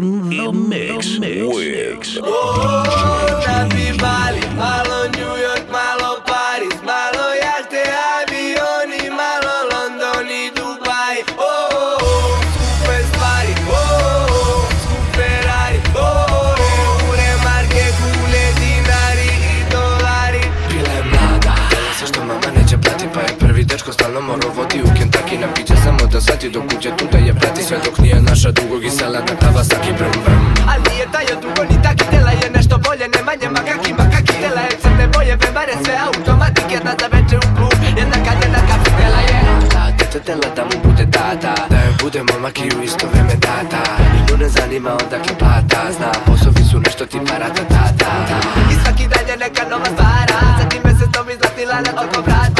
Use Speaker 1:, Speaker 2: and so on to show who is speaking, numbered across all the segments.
Speaker 1: the mix. The mix. da sati do kuće tu je prati Sve dok nije naša dugog i salata tava saki brum brum Al nije tajo dugo ni taki tela je nešto bolje Ne manje makaki makaki tela je crne boje Vrebare sve automatik da za večer u klub Jedna kad jedna kafu tela je Tete tela da mu bude tata Da joj bude momak i u isto vreme tata Nju ne zanima odakle pata, Zna posovi su nešto ti parata tata I svaki dan neka nova stvara Za time se to mi zlatila na toko vrata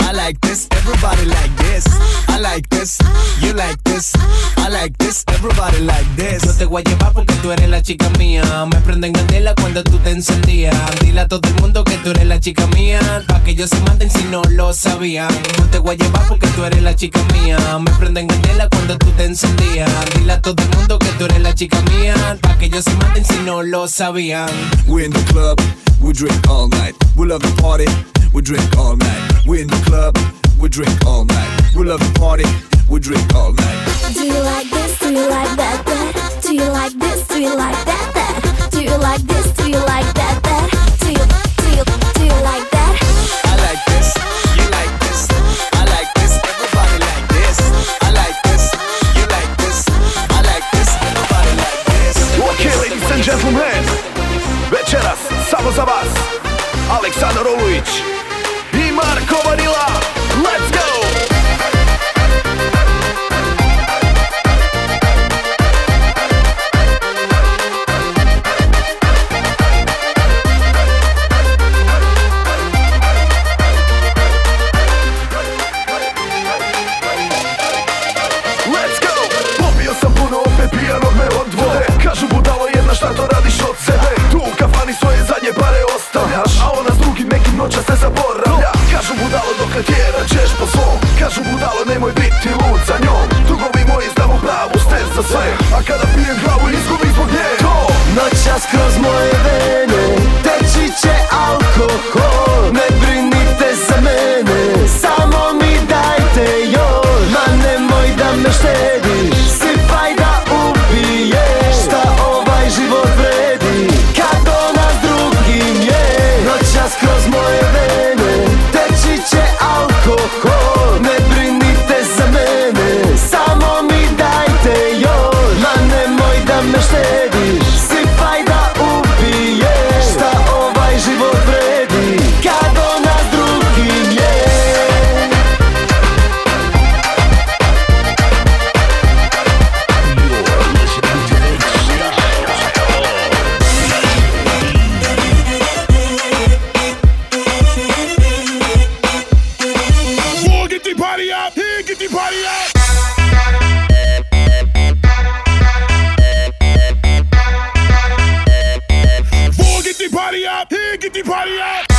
Speaker 2: I like this, everybody like this. I like this, you like this. I like this, everybody like this. No te voy a llevar porque tú eres la chica mía. Me en candela cuando tú te encendías. Dile a todo el mundo que tú eres la chica mía. Pa' que ellos se manden si no lo sabían. No te voy a
Speaker 3: llevar porque tú eres la chica mía. Me en candela cuando tú te encendías. Dile a todo el mundo que tú eres la chica mía. Pa' que ellos se manden si no lo sabían. We in the club, we drink all night. We love the party. we drink all night. We're in the club, we drink all night. We love to party, we drink all night. Do you like this? Do you like that? That? Do you like this? Do you like that? That? Do you like this? Do you like that? That? Do you do you do you like that? I like this. You like this. I like this. Everybody like this. I like this. You like this. I like this. Everybody like this. Okay, ladies and gentlemen, večeras samo za vas. Aleksandar Olujić
Speaker 4: understand Here, get the party out.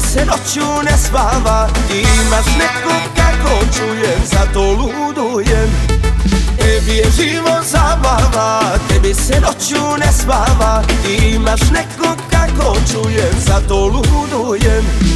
Speaker 5: se noću ne spava Imaš nekog kako čujem, zato ludujem Tebi je živo zabava, tebi se noću ne spava Imaš nekog kako čujem, zato ludujem